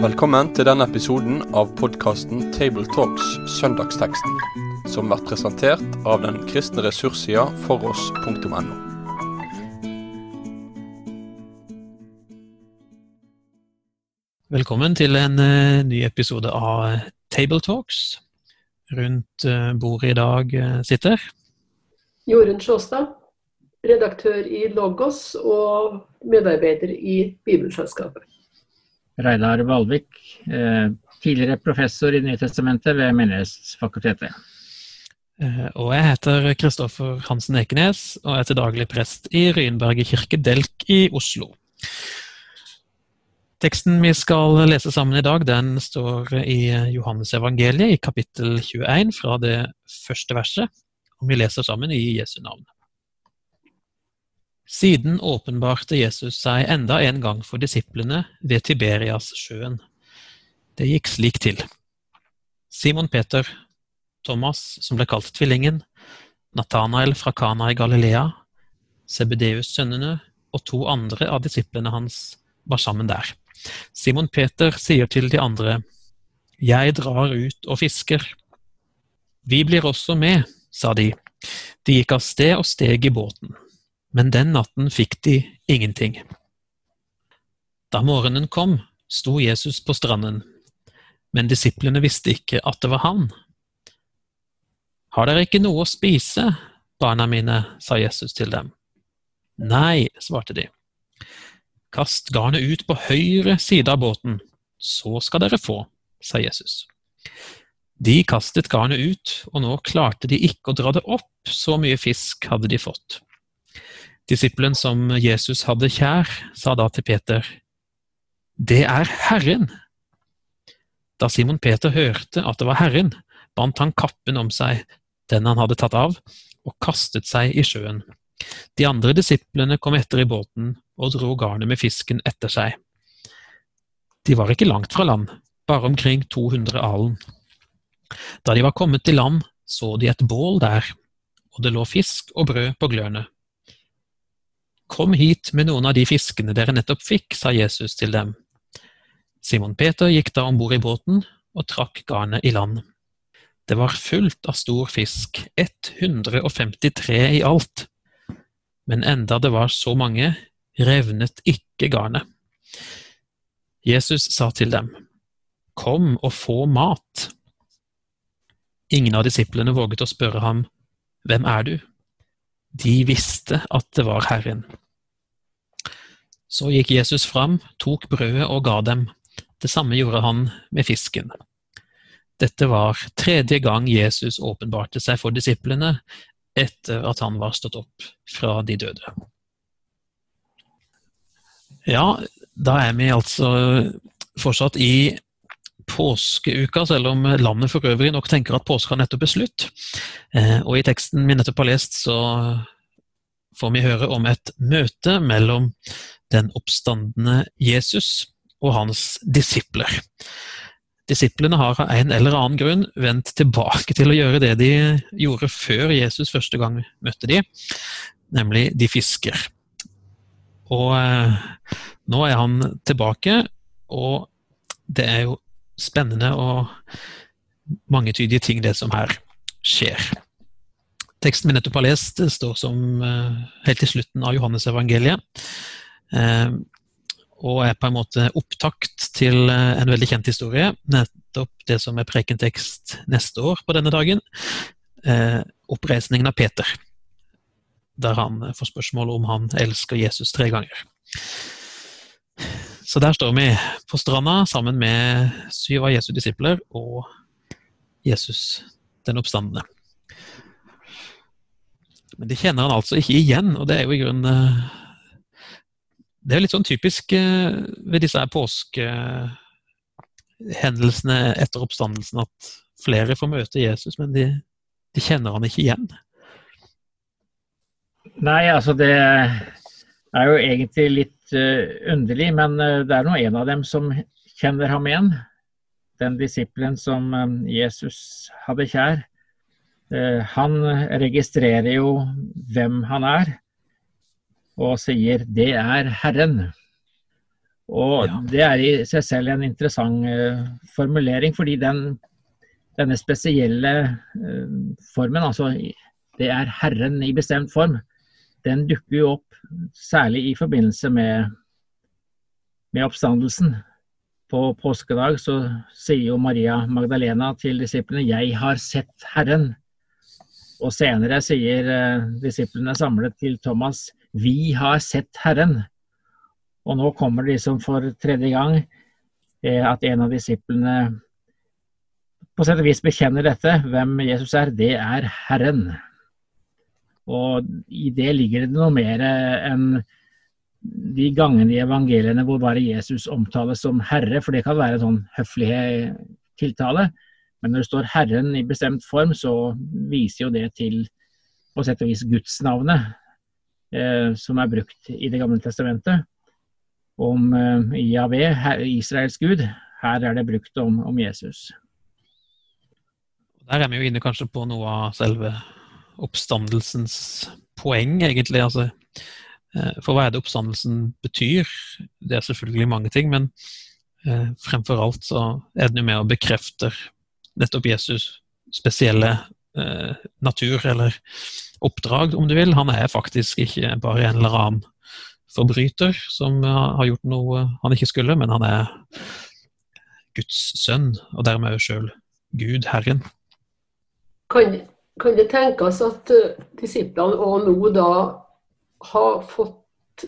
Velkommen til denne episoden av podkasten Tabletalks Søndagsteksten, som blir presentert av den kristne ressurssida foross.no. Velkommen til en uh, ny episode av Tabletalks. Rundt uh, bordet i dag uh, sitter Jorunn Sjåstad, redaktør i Logos og medarbeider i Bibelselskapet. Reidar Valvik, tidligere professor i Nytestamentet ved Menighetsfakultetet. Og jeg heter Kristoffer Hansen Ekenes og er til daglig prest i Ryenberget kirke Delk i Oslo. Teksten vi skal lese sammen i dag, den står i Johannes evangeliet i kapittel 21 fra det første verset, og vi leser sammen i Jesu navn. Siden åpenbarte Jesus seg enda en gang for disiplene ved Tiberias sjøen. Det gikk slik til. Simon Peter, Thomas, som ble kalt Tvillingen, Nathanael fra Kana i Galilea, Sebedeus-sønnene og to andre av disiplene hans var sammen der. Simon Peter sier til de andre, Jeg drar ut og fisker. Vi blir også med, sa de. De gikk av sted og steg i båten, men den natten fikk de ingenting. Da morgenen kom, sto Jesus på stranden, men disiplene visste ikke at det var han. Har dere ikke noe å spise, barna mine, sa Jesus til dem. Nei, svarte de. Kast garnet ut på høyre side av båten, så skal dere få, sa Jesus. De kastet garnet ut, og nå klarte de ikke å dra det opp, så mye fisk hadde de fått. Disippelen som Jesus hadde kjær, sa da til Peter, Det er Herren! Da Simon Peter hørte at det var Herren, bandt han kappen om seg, den han hadde tatt av, og kastet seg i sjøen. De andre disiplene kom etter i båten og dro garnet med fisken etter seg. De var ikke langt fra land, bare omkring 200 alen. Da de var kommet til land, så de et bål der, og det lå fisk og brød på glørne. Kom hit med noen av de fiskene dere nettopp fikk, sa Jesus til dem. Simon Peter gikk da om bord i båten og trakk garnet i land. Det var fullt av stor fisk, 153 i alt. Men enda det var så mange, revnet ikke garnet. Jesus sa til dem, Kom og få mat. Ingen av disiplene våget å spørre ham, Hvem er du? De visste at det var Herren. Så gikk Jesus fram, tok brødet og ga dem. Det samme gjorde han med fisken. Dette var tredje gang Jesus åpenbarte seg for disiplene etter at han var stått opp fra de døde. Ja, da er vi altså fortsatt i påskeuka, selv om landet for øvrig nok tenker at påska nettopp er slutt. Eh, og i teksten vi nettopp har lest, så får vi høre om et møte mellom den oppstandende Jesus og hans disipler. Disiplene har av en eller annen grunn vendt tilbake til å gjøre det de gjorde før Jesus første gang møtte de, nemlig de fisker. Og eh, nå er han tilbake, og det er jo spennende og mangetydige ting, det som her skjer. Teksten vi nettopp har lest, står som eh, helt til slutten av Johannes-evangeliet. Eh, og er på en måte opptakt til eh, en veldig kjent historie. Nettopp det som er prekentekst neste år på denne dagen. Oppreisningen av Peter der han får spørsmål om han elsker Jesus tre ganger. Så der står vi på stranda sammen med syv av Jesu disipler og Jesus den oppstandende. Men det kjenner han altså ikke igjen, og det er jo i grunnen eh, Det er jo litt sånn typisk eh, ved disse påskehendelsene etter oppstandelsen at flere får møte Jesus, men de, de kjenner han ikke igjen. Nei, altså det er jo egentlig litt uh, underlig, men uh, det er nå en av dem som kjenner ham igjen. Den disippelen som um, Jesus hadde kjær. Uh, han registrerer jo hvem han er. og sier 'det er Herren'. Og Ja. det er i seg selv en interessant formulering, fordi den, denne spesielle formen, altså 'det er Herren' i bestemt form, den dukker jo opp særlig i forbindelse med, med oppstandelsen. På påskedag så sier jo Maria Magdalena til disiplene 'Jeg har sett Herren'. Og senere sier eh, disiplene samlet til Thomas 'Vi har sett Herren'. Og nå kommer det liksom for tredje gang eh, at en av disiplene på sett og vis bekjenner dette. Hvem Jesus er, det er Herren. Og i det ligger det noe mer enn de gangene i evangeliene hvor bare Jesus omtales som herre, for det kan være en sånn høflig tiltale. Men når det står Herren i bestemt form, så viser jo det til på sett og vis gudsnavnet eh, som er brukt i Det gamle testamentet. Om eh, Javé, Israels gud. Her er det brukt om, om Jesus. Der er vi jo inne kanskje på noe av selve oppstandelsens poeng, egentlig. Altså, eh, for hva er det oppstandelsen betyr? Det er selvfølgelig mange ting, men eh, fremfor alt så er den jo med og bekrefter nettopp Jesus spesielle eh, natur, eller oppdrag, om du vil. Han er faktisk ikke bare en eller annen forbryter som eh, har gjort noe han ikke skulle, men han er Guds sønn, og dermed sjøl Gud, Herren. Kan, kan det tenkes at eh, disiplene òg nå da har fått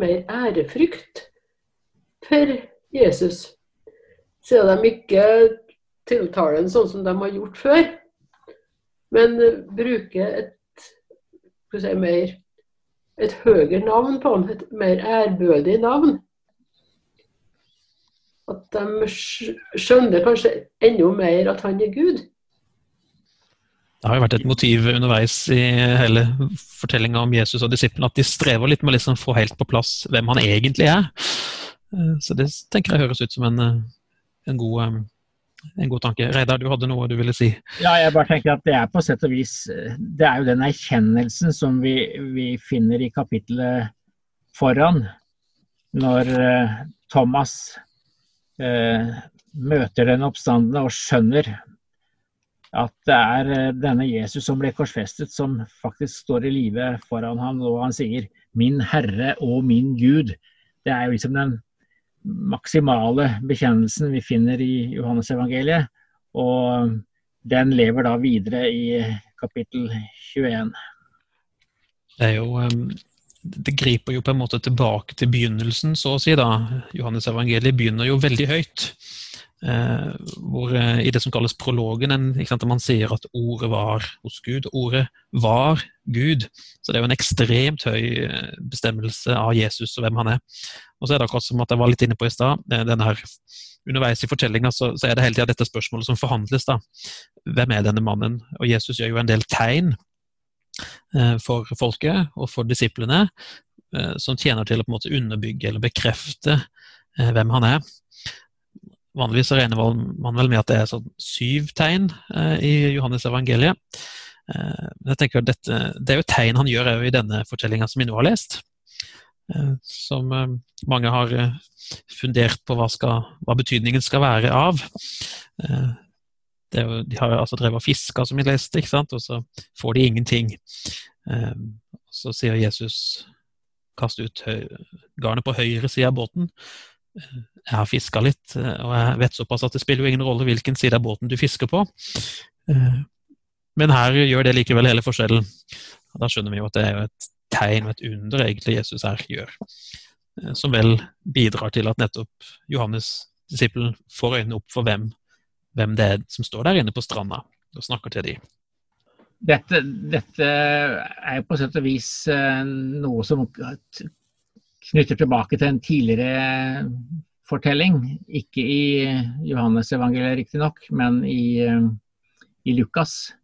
mer ærefrykt for Jesus? Siden de ikke tiltaler ham sånn som de har gjort før, men bruker et, si, mer, et høyere navn på ham, et mer ærbødig navn. At de skjønner kanskje enda mer at han er Gud. Det har jo vært et motiv underveis i hele fortellinga om Jesus og disiplene at de strever litt med å liksom få helt på plass hvem han egentlig er. Eh, Så det tenker jeg høres ut som en, eh, en, god, eh, en god tanke. Reidar, du hadde noe du ville si? Ja, jeg bare tenker at det er på sett og vis Det er jo den erkjennelsen som vi, vi finner i kapittelet foran, når Thomas eh, møter den oppstandende og skjønner at det er eh, denne Jesus som ble korsfestet, som faktisk står i live foran ham, og han sier 'min Herre og min Gud'. Det er jo liksom den maksimale bekjennelsen vi finner i Johannes-evangeliet. Og den lever da videre i kapittel 21. Det er jo eh, Det griper jo på en måte tilbake til begynnelsen, så å si. da. Johannes evangeliet begynner jo veldig høyt. Eh, hvor eh, I det som kalles prologen, en, sant, man sier at ordet var hos Gud. Ordet var Gud. Så det er jo en ekstremt høy eh, bestemmelse av Jesus og hvem han er. Og så er det akkurat som at jeg var litt inne på i stad, eh, underveis i fortellinga så, så er det hele tida dette spørsmålet som forhandles. da. Hvem er denne mannen? Og Jesus gjør jo en del tegn eh, for folket og for disiplene eh, som tjener til å på en måte underbygge eller bekrefte hvem han er. Vanligvis regner man vel med at det er sånn syv tegn eh, i Johannes evangeliet. Eh, men jeg tenker at dette, Det er jo tegn han gjør i denne fortellinga som vi nå har lest. Eh, som eh, mange har eh, fundert på hva, skal, hva betydningen skal være av. Eh, jo, de har altså drevet og fiska, som vi leste, ikke sant? og så får de ingenting. Så sier Jesus kast ut garnet på høyre side av båten. Jeg har fiska litt, eh, og jeg vet såpass at det spiller jo ingen rolle hvilken side av båten du fisker på. Eh, Men her gjør det likevel hele forskjellen. Da skjønner vi jo at det er jo et tegn og et under egentlig Jesus her gjør. Eh, Som vel bidrar til at nettopp Johannes, disippelen, får øynene opp for hvem, hvem det er som står der inne på stranda og snakker til dem. Dette, dette er jo på sett og vis noe som knytter tilbake til en tidligere fortelling. Ikke i Johannes evangeliet riktignok, men i, eh, i Lukas.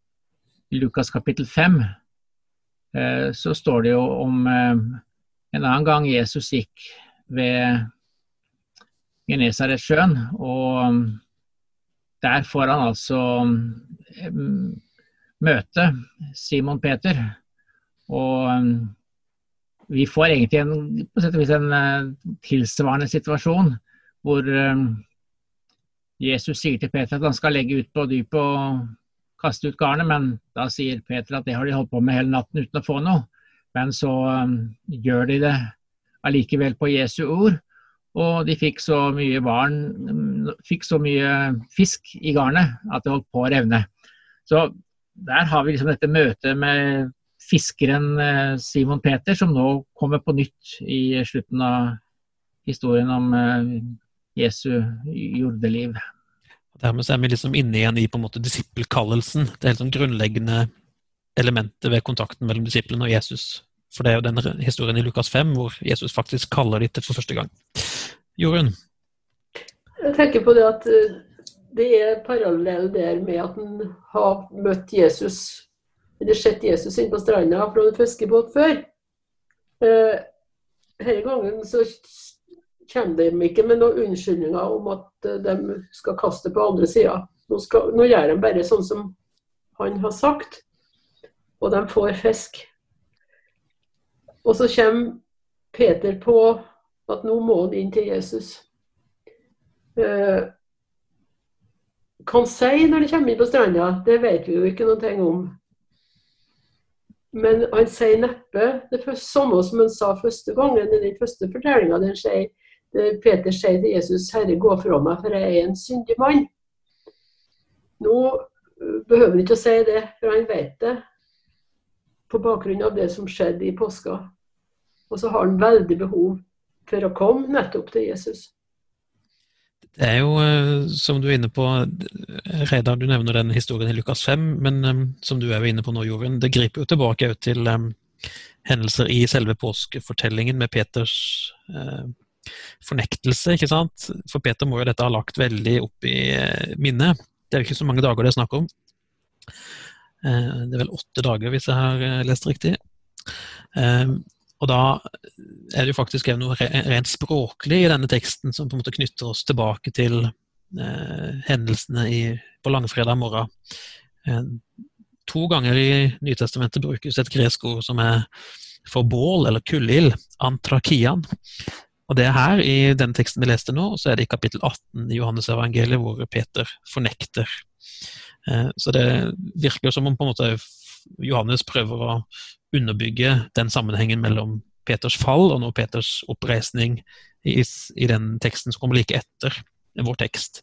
I Lukas kapittel 5 eh, så står det jo om eh, en annen gang Jesus gikk ved Genesaretsjøen, og der får han altså møte Simon Peter. Og vi får egentlig en, på sett og vis en uh, tilsvarende situasjon hvor um, Jesus sier til Peter at han skal legge ut på dypet og kaste ut garnet, men da sier Peter at det har de holdt på med hele natten uten å få noe. Men så um, gjør de det allikevel på Jesu ord, og de fikk så mye barn, fikk så mye fisk i garnet at det holdt på å revne. Så der har vi liksom dette møtet med fiskeren eh, Simon Peter, som nå kommer på nytt i slutten av historien om eh, Jesu jordeliv. Dermed er vi liksom inne igjen i på en måte disippelkallelsen. Det er helt sånn grunnleggende elementet ved kontakten mellom disiplene og Jesus. For det er jo den historien i Lukas 5 hvor Jesus faktisk kaller dem til for første gang. Jorunn? Jeg tenker på det at eh, det er parallell der med at han har møtt Jesus, eller sett Jesus inn på stranda fra en fiskebåt før. Eh, denne gangen så kommer de ikke med noen unnskyldninger om at eh, de skal kaste på andre sida. Nå, nå, gjør de bare sånn som han har sagt, og de får fisk. Og så kommer Peter på at nå må han inn til Jesus. Eh, hva han når de kommer inn på stranda, det vet vi jo ikke noe om. Men han sier neppe det samme som han sa første gangen i den første fortellinga. Peter sier til Jesus, 'Herre, gå fra meg, for jeg er en syndig mann'. Nå behøver han ikke å si det, for han vet det på bakgrunn av det som skjedde i påska. Og så har han veldig behov for å komme nettopp til Jesus. Det er jo, eh, som du er inne på, Reidar, du nevner den historien i Lukas 5, men um, som du er inne på nå, Jorunn, det griper jo tilbake til um, hendelser i selve påskefortellingen med Peters fornektelse, ikke sant? For Peter må jo dette ha lagt veldig opp i minnet. Det er jo ikke så mange dager det er snakk om. Det er vel åtte dager, hvis jeg har lest riktig. Og da er det jo faktisk noe rent språklig i denne teksten som på en måte knytter oss tilbake til eh, hendelsene i, på langfredag morgen. Eh, to ganger i Nytestamentet brukes et gresk ord som er for bål eller kullild, antrakian. Og det er her, i den teksten vi leste nå, så er det i kapittel 18 i Johannes evangeliet hvor Peter fornekter. Eh, så det virker som om på en måte Johannes prøver å underbygge den sammenhengen mellom Peters fall og nå Peters oppreisning i, i den teksten som kommer like etter vår tekst.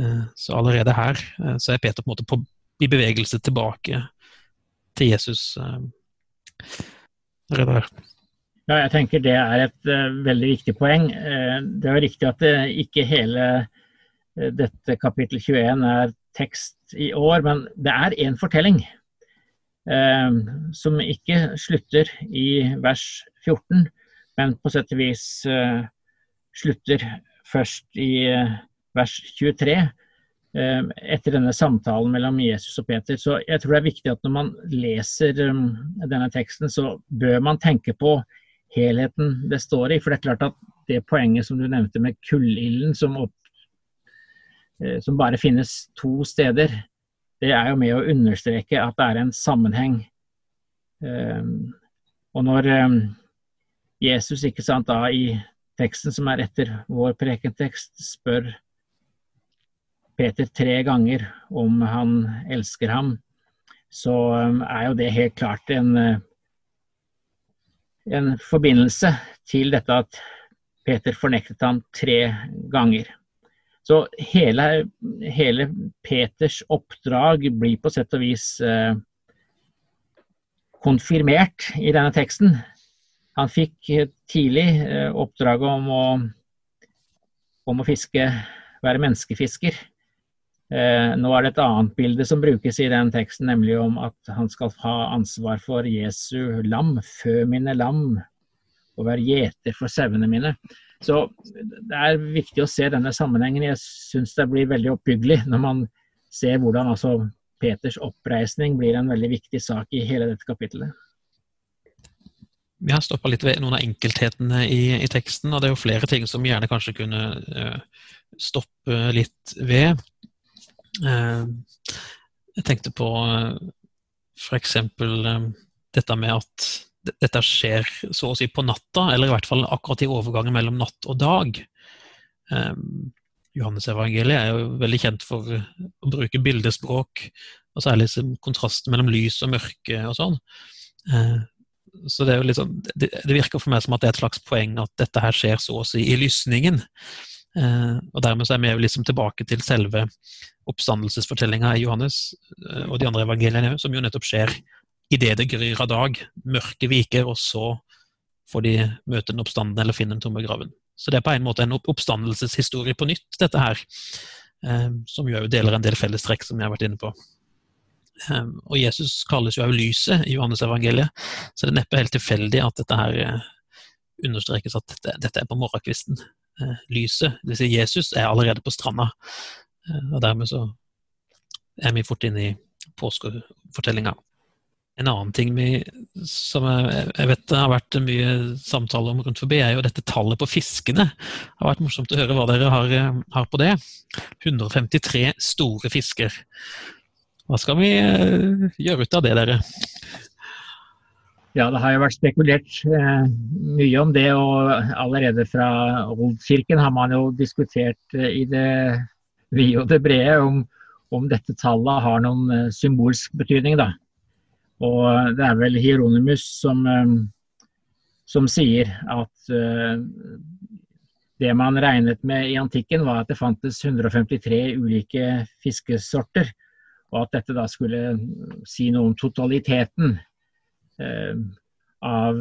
Eh, så allerede her eh, så er Peter på en måte på, i bevegelse tilbake til Jesus. Eh, Redder. Ja, jeg tenker det er et uh, veldig viktig poeng. Uh, det er jo riktig at det, ikke hele uh, dette kapittel 21 er tekst i år, men det er én fortelling. Eh, som ikke slutter i vers 14, men på sett og vis eh, slutter først i eh, vers 23 etter denne samtalen mellom Jesus og Peter. Så jeg tror det er viktig at når man leser denne teksten, så bør man tenke på helheten det står i. For det er klart at det poenget som du nevnte med kullilden, som, som bare finnes to steder, det er jo med å understreke at det er en sammenheng. Um, og når um, Jesus ikke sant, da i teksten som er etter vår prekentekst, spør Peter tre ganger om han elsker ham, så um, er jo det helt klart en, en forbindelse til dette at Peter fornektet ham tre ganger. Så hele, hele, Peters oppdrag blir på sett og vis eh, konfirmert i denne teksten. Han fikk tidlig eh, oppdraget om å, om å fiske, være menneskefisker. Eh, nå er det et annet bilde som brukes i den teksten, nemlig om at han skal ha ansvar for Jesu lam, fø mine lam, og være gjeter for sauene mine. Så det er viktig å se denne sammenhengen. Jeg syns det blir veldig oppbyggelig når man ser hvordan altså Peters oppreisning blir en veldig viktig sak i hele dette kapittelet. Vi har stoppa litt ved noen av enkelthetene i, i, teksten, og det er jo flere ting som gjerne kanskje kunne uh, stoppe litt ved. Uh, jeg tenkte på uh, f.eks. Uh, dette med at dette skjer så å si på natta, eller i hvert fall akkurat i overgangen mellom natt og dag. Um, Johannesevangeliet er jo veldig kjent for å bruke bildespråk, og særlig kontrasten mellom lys og mørke og sånn. Uh, så det, liksom, det, virker for meg som at det er et slags poeng at dette her skjer så å si i lysningen. Uh, og dermed så er vi jo liksom tilbake til selve oppstandelsesfortellinga i Johannes uh, og de andre evangeliene, som jo nettopp skjer idet det gryr av dag, mørket viker, og så får de møte den oppstanden eller finne den tomme graven. Så det er på en måte en oppstandelseshistorie på nytt, dette her. Eh, som jo deler en del fellestrekk, som jeg har vært inne på. Eh, og Jesus kalles jo også lyset i Johannes evangeliet, så det er neppe helt tilfeldig at dette her eh, understrekes at dette, dette er på morgenkvisten. Lyset, vil si Jesus, er allerede på stranda. Og dermed så er vi fort inne i påskefortellinga. En annen ting vi, som jeg, vet det har vært mye samtale om rundt forbi, er jo dette tallet på fiskene. Det har vært morsomt å høre hva dere har, har på det. 153 store fisker. Hva skal vi uh, gjøre ut av det, dere? Ja, det har jo vært spekulert eh, mye om det, og allerede fra Oldkirken har man jo diskutert eh, i det vide og det brede om, om dette tallet har noen eh, symbolsk betydning. da. Og det er vel Hieronymus som, eh, som sier at eh, det man regnet med i antikken, var at det fantes 153 ulike fiskesorter. Og at dette da skulle si noe om totaliteten eh, av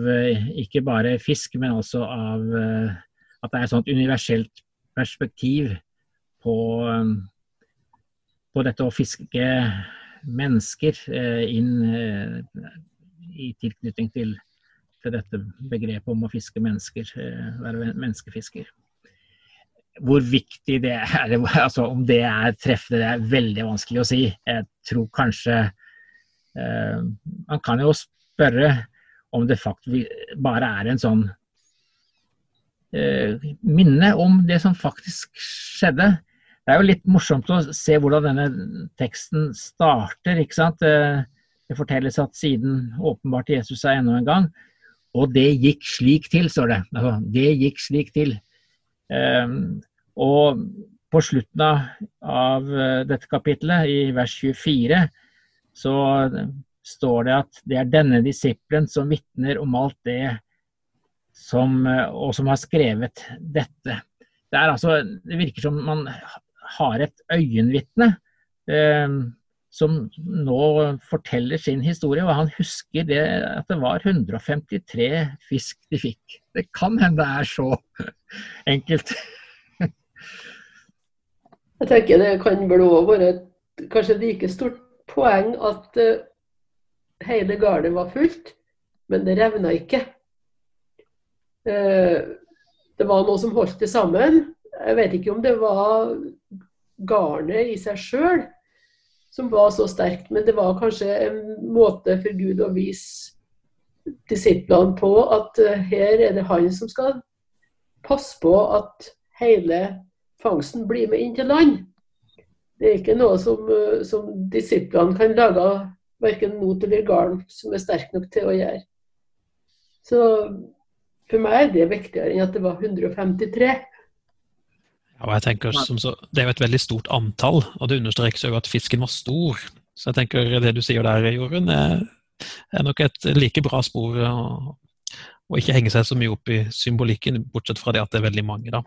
ikke bare fisk, men også av at det er et sånt universelt perspektiv på, på dette å fiske mennesker eh, inn eh, i tilknytning til, til, dette begrepet om å fiske mennesker, eh, være menneskefisker. Hvor viktig det er, altså om det er treffende, det er veldig vanskelig å si. Jeg tror kanskje Man kan jo spørre om det faktisk bare er en sånn minne om det som faktisk skjedde. Det er jo litt morsomt å se hvordan denne teksten starter. ikke sant? Det fortelles at siden åpenbart Jesus er enda en gang. Og det gikk slik til, står det. Altså, det gikk slik til. Um, og på slutten av, eh, dette kapitlet, i vers 24, så står det at det er denne disippelen som vitner om alt det som, eh, og som har skrevet dette. Det, altså, det virker som man har et øyenvitne eh, som nå forteller sin historie. Og han husker det, at det var 153 fisk de fikk. Det kan hende det er så enkelt. Jeg tenker det kan vel òg være et kanskje like stort poeng at uh, hele gardet var fullt, men det revna ikke. Uh, det var noe som holdt det sammen. Jeg vet ikke om det var garnet i seg sjøl som var så sterkt, men det var kanskje en måte for Gud å vise disiplene på at uh, her er det han som skal passe på at hele fangsten blir med inn til land. Det er ikke noe som, uh, som disiplene kan lage verken mot eller garn som er sterk nok til å gjøre. Så for meg er det viktigere enn at det var 153. Ja, jeg tenker som så, Det er jo et veldig stort antall, og det understrekes jo at fisken var stor. Så jeg tenker det du sier der, Jorunn, er, er nok et like bra spor. å ikke henge seg så mye opp i symbolikken, bortsett fra det at det er veldig mange. da.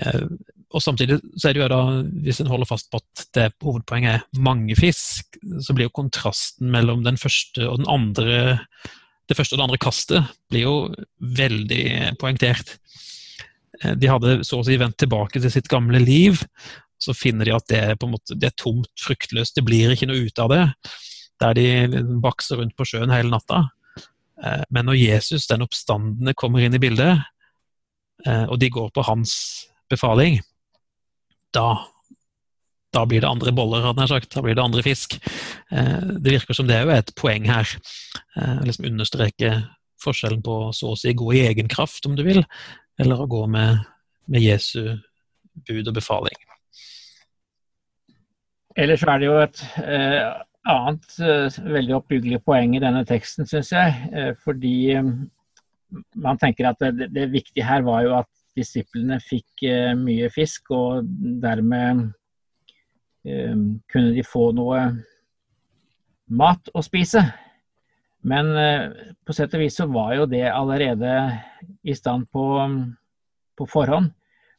Eh, og Samtidig så er det jo da, hvis en holder fast på at det hovedpoenget er mange fisk, så blir jo kontrasten mellom den første og den andre det første og det andre kastet blir jo veldig poengtert. Eh, de hadde så å si vendt tilbake til sitt gamle liv. Så finner de at det er, måte, det er tomt, fruktløst, det blir ikke noe ut av det. Der de bakser rundt på sjøen hele natta. Eh, men når Jesus, den oppstandende, kommer inn i bildet, eh, og de går på hans befaling, da da blir det andre boller, hadde jeg sagt. Da blir det andre fisk. Det virker som det er jo et poeng her. Liksom understreke forskjellen på så å si gå i egen kraft, om du vil, eller å gå med, med Jesu bud og befaling. Ellers er det jo et eh, annet eh, veldig oppbyggelig poeng i denne teksten, syns jeg. Eh, fordi um, man tenker at det, det, viktige her var jo at disiplene fikk uh, mye fisk, og dermed kunne de få noe mat å spise. Men på sett og vis så var jo det allerede i stand på, på forhånd.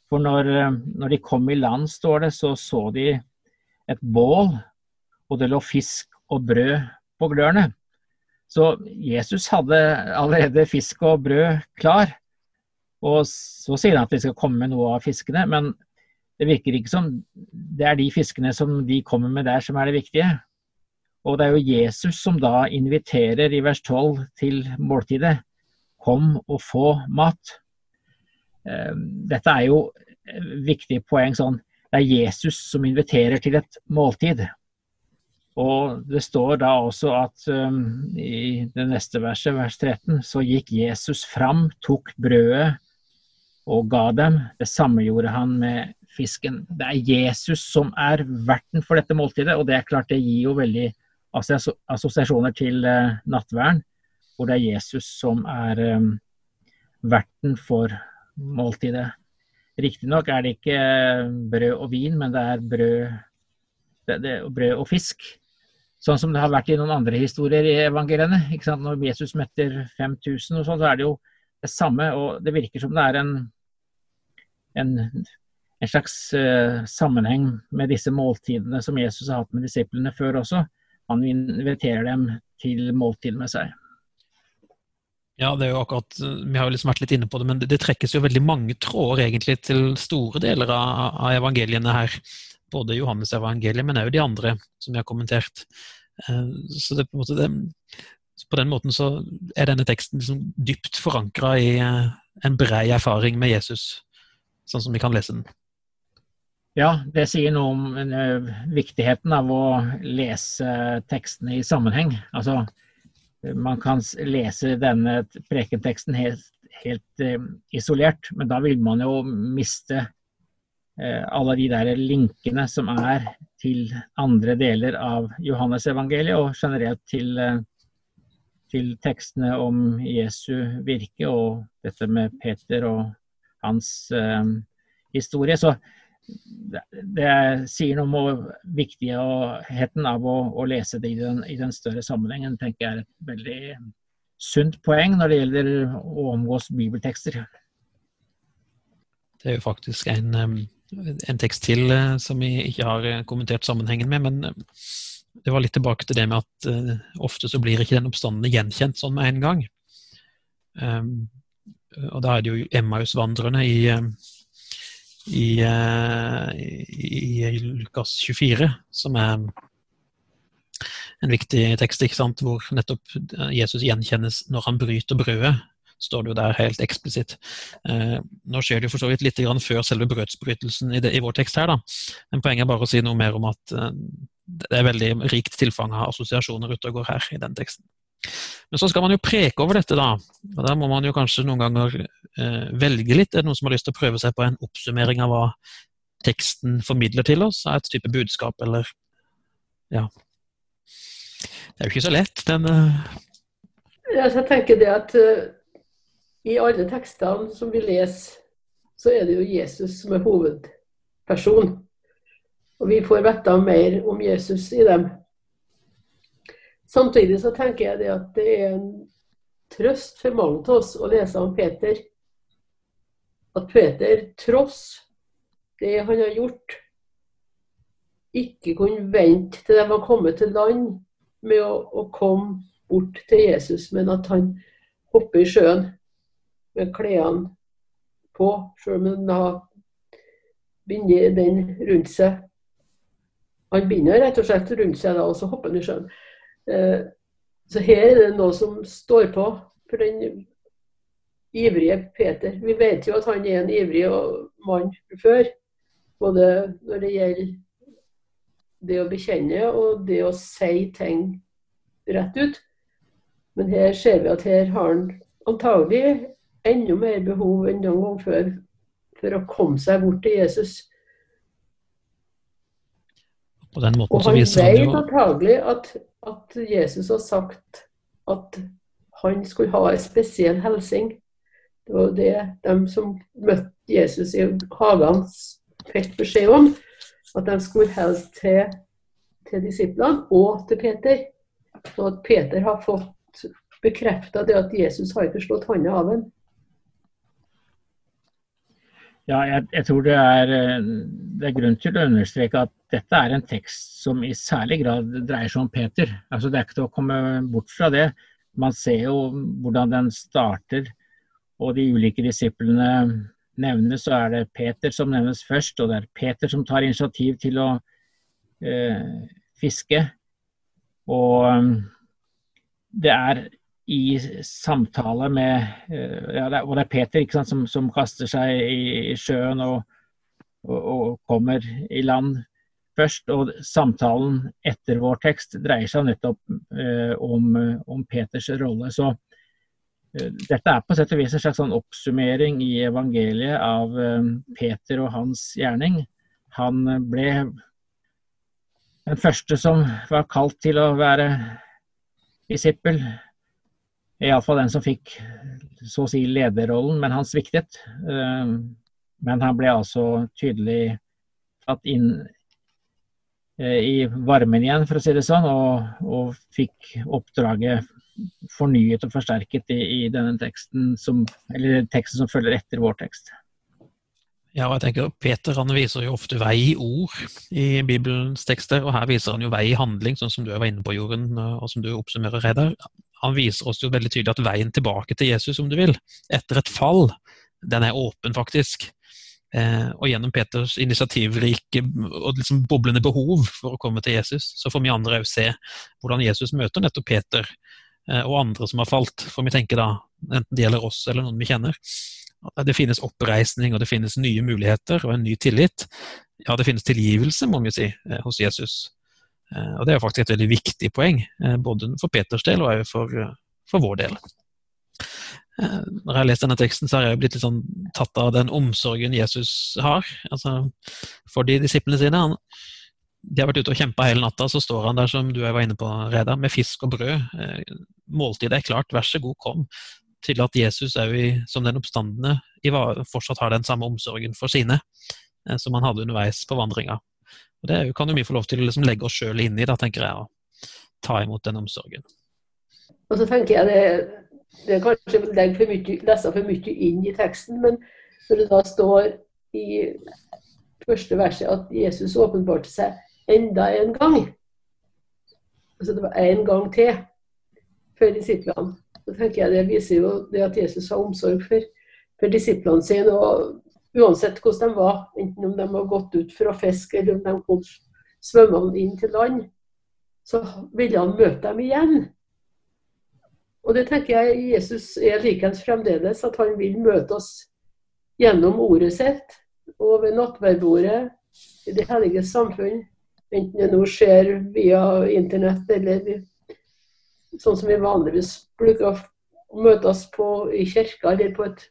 For når, når de kom i land, står det, så så de et bål og det lå fisk og brød på glørne. Så Jesus hadde allerede fisk og brød klar. Og så sier han at de skal komme med noe av fiskene, men det virker ikke som det er de fiskene som de kommer med der, som er det viktige. Og det er jo Jesus som da inviterer i vers 12 til måltidet. Kom og få mat. Eh, dette er jo viktige poeng sånn. Det er Jesus som inviterer til et måltid. Og det står da også at um, i det neste verset, vers 13, så gikk Jesus fram, tok brødet og ga dem. Det samme gjorde han med fisken. Det er Jesus som er verten for dette måltidet, og det er klart det gir jo veldig assosiasjoner til uh, nattverden, hvor det er Jesus som er um, verten for måltidet. Riktignok er det ikke brød og vin, men det er brød, det, det, brød og fisk. Sånn som det har vært i noen andre historier i evangeliene. Når Jesus metter 5000 og sånn, så er det jo det samme. Og det virker som det er en, en, en slags uh, sammenheng med disse måltidene som Jesus har hatt med disiplene før også. Han inviterer dem til måltid med seg. Ja, det er jo akkurat, Vi har jo liksom vært litt inne på det, men det, det trekkes jo veldig mange tråder egentlig til store deler av, av evangeliene her både Johannes evangeliet, men òg de andre som vi har kommentert. Eh, så det, på, det, på, den måten så er denne teksten liksom dypt forankra i eh, en brei erfaring med Jesus, sånn som vi kan lese den. Ja, det sier noe om uh, viktigheten av å lese tekstene i sammenheng. Altså, man kan lese denne prekenteksten helt, helt uh, isolert, men da vil man jo miste Eh, alle de der linkene som er til andre deler av Johannes-evangeliet, og generelt til, eh, til, tekstene om Jesu virke og dette med Peter og hans eh, historie. Så det, sier noe om viktigheten av å, å lese det i den, i den, større sammenhengen, tenker jeg er et veldig sunt poeng når det gjelder å omgås bibeltekster. Det er jo faktisk en en tekst til eh, som vi ikke har eh, kommentert sammenhengen med. Men eh, det var litt tilbake til det med at ofte så blir ikke den oppstandende gjenkjent sånn med en gang. Og da er det jo Emmaus-vandrerne i, i, i, Lukas 24 som er en viktig tekst, ikke sant? hvor nettopp Jesus gjenkjennes når han bryter brødet står det jo der helt eksplisitt. Eh, nå skjer det jo for så vidt litt før selve brødsbrytelsen i, det, i, vår tekst her, da. Men poenget er bare å si noe mer om at eh, det er veldig rikt tilfang av assosiasjoner ute og går her i den teksten. Men så skal man jo preke over dette, da. Og da må man jo kanskje noen ganger eh, velge litt. Er det noen som har lyst til å prøve seg på en oppsummering av hva teksten formidler til oss? Av et type budskap, eller Ja. Det er jo ikke så lett, den uh... Jeg tenker det at uh i alle tekstene som vi leser, så er det jo Jesus som er hovedperson. Og vi får vite mer om Jesus i dem. Samtidig så tenker jeg det at det er en trøst for mange av oss å lese om Peter. At Peter, tross det han har gjort, ikke kunne vente til de var kommet til land med å, å komme bort til Jesus, men at han hopper i sjøen med klærne på, sjøl om han har bindet den rundt seg. Han binder rett og slett rundt seg, da, og så hopper han i sjøen. Eh, så her er det noe som står på for den ivrige Peter. Vi vet jo at han er en ivrig mann før. Både når det gjelder det å bekjenne og det å si ting rett ut. Men her ser vi at her har han antagelig enda mer behov enn noen gang før for å komme seg bort til Jesus. På den måten Og så han viser han vet jo antagelig at, at Jesus har sagt at han skulle ha en spesiell hilsing. Det var det de som møtte Jesus i hagen, fikk beskjed om. At de skulle hilse til, til disiplene og til Peter. Så at Peter har fått bekrefta det at Jesus har ikke slått hånda av ham. Ja, jeg, jeg tror det er, eh, det er grunn til å understreke at dette er en tekst som i særlig grad dreier seg om Peter. Altså Det er ikke til å komme bort fra det. Man ser jo hvordan den starter, og de ulike disiplene nevnes. Så er det Peter som nevnes først, og det er Peter som tar initiativ til å eh, fiske. Og det er i samtale med eh, ja, det er, Og det er Peter sant, som, som, kaster seg i, sjøen og, og, og, kommer i land først. Og samtalen etter vår tekst dreier seg nettopp eh, om, om, Peters rolle. Så eh, dette er på sett og vis en slags sånn oppsummering i evangeliet av eh, Peter og hans gjerning. Han ble den første som var kalt til å være disippel. Iallfall den som fikk så å si lederrollen, men han sviktet. Eh, men han ble altså tydelig tatt inn i varmen igjen, for å si det sånn, og, og fikk oppdraget fornyet og forsterket i, i denne teksten som, eller teksten som følger etter vår tekst. Ja, og jeg tenker Peter han viser jo ofte vei i ord i Bibelens tekster, og her viser han jo vei i handling, sånn som du var inne på, Jorunn, og som du oppsummerer, Reidar. Han viser oss jo veldig tydelig at veien tilbake til Jesus, om du vil, etter et fall, den er åpen, faktisk. Eh, og gjennom Peters initiativrike og liksom boblende behov for å komme til Jesus, så får vi andre òg se hvordan Jesus møter nettopp Peter eh, og andre som har falt. For vi tenker da, enten det gjelder oss eller noen vi kjenner, det finnes oppreisning, og det finnes nye muligheter og en ny tillit. Ja, det finnes tilgivelse, må vi si, eh, hos Jesus. Og det er jo faktisk et veldig viktig poeng, både for Peters del og for, for vår del. Når jeg har lest denne teksten, så har jeg blitt litt sånn tatt av den omsorgen Jesus har altså for de disiplene sine. Han, de har vært ute og kjempa hele natta, så står han der som du var inne på, Reda, med fisk og brød. Måltidet er klart, vær så god, kom til at Jesus òg, som den oppstandende, fortsatt har den samme omsorgen for sine eh, som han hadde underveis på vandringa. Og Det kan jo vi få lov til å liksom legge oss sjøl inn i, da, tenker jeg, å ta imot den omsorgen. Og så tenker jeg det, det er kanskje legger legge for mye, lese for mye inn i teksten, men når det da står i første verset at Jesus åpenbarte seg enda en gang Altså det var en gang til for disiplene. Så tenker jeg Det viser jo det at Jesus har omsorg for, for disiplene sine. og Uansett hvordan de var, enten om de har gått ut for å fiske eller om de kom svømmende inn til land, så ville han møte dem igjen. Og det tenker jeg Jesus er likeens fremdeles, at han vil møte oss gjennom ordet sitt og ved nattverdbordet i det hellige samfunn. Enten det nå skjer via internett eller sånn som vi vanligvis bruker å møtes på i kirka eller på et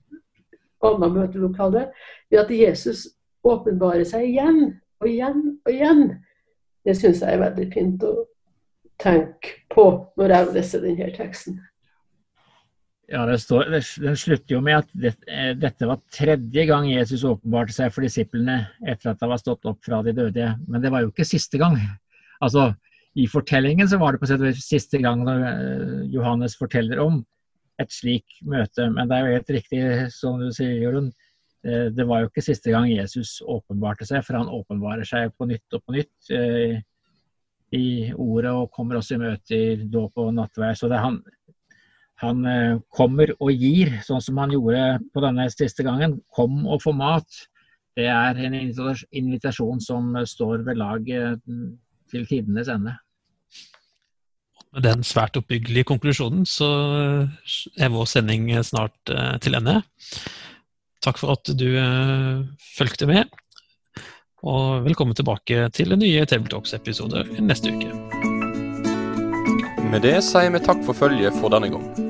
annet møtelokale, ved at Jesus åpenbarer seg igjen og igjen og igjen. Det syns jeg er veldig fint å tenke på når jeg leser denne teksten. Ja, står, Den slutter jo med at det, eh, dette var tredje gang Jesus åpenbarte seg for disiplene etter at han var stått opp fra de døde. Men det var jo ikke siste gang. Altså, i fortellingen så var det på sett og siste gang eh, Johannes forteller om et slik møte. Men det er jo helt riktig som du sier, Jorunn. Eh, det var jo ikke siste gang Jesus åpenbarte seg, for han åpenbarer seg på nytt og på nytt i ordet og kommer også i møte i dåp og nattvær. Så det er han, han kommer og gir, sånn som han gjorde på denne siste gangen. Kom og få mat. Det er en invitasjon som står ved lag til tidenes ende. Med den svært oppbyggelige konklusjonen så er vår sending snart eh, til ende. Takk for at du fulgte med, og velkommen tilbake til nye Tabletalks-episoder neste uke. Med det sier vi takk for følget for denne gang.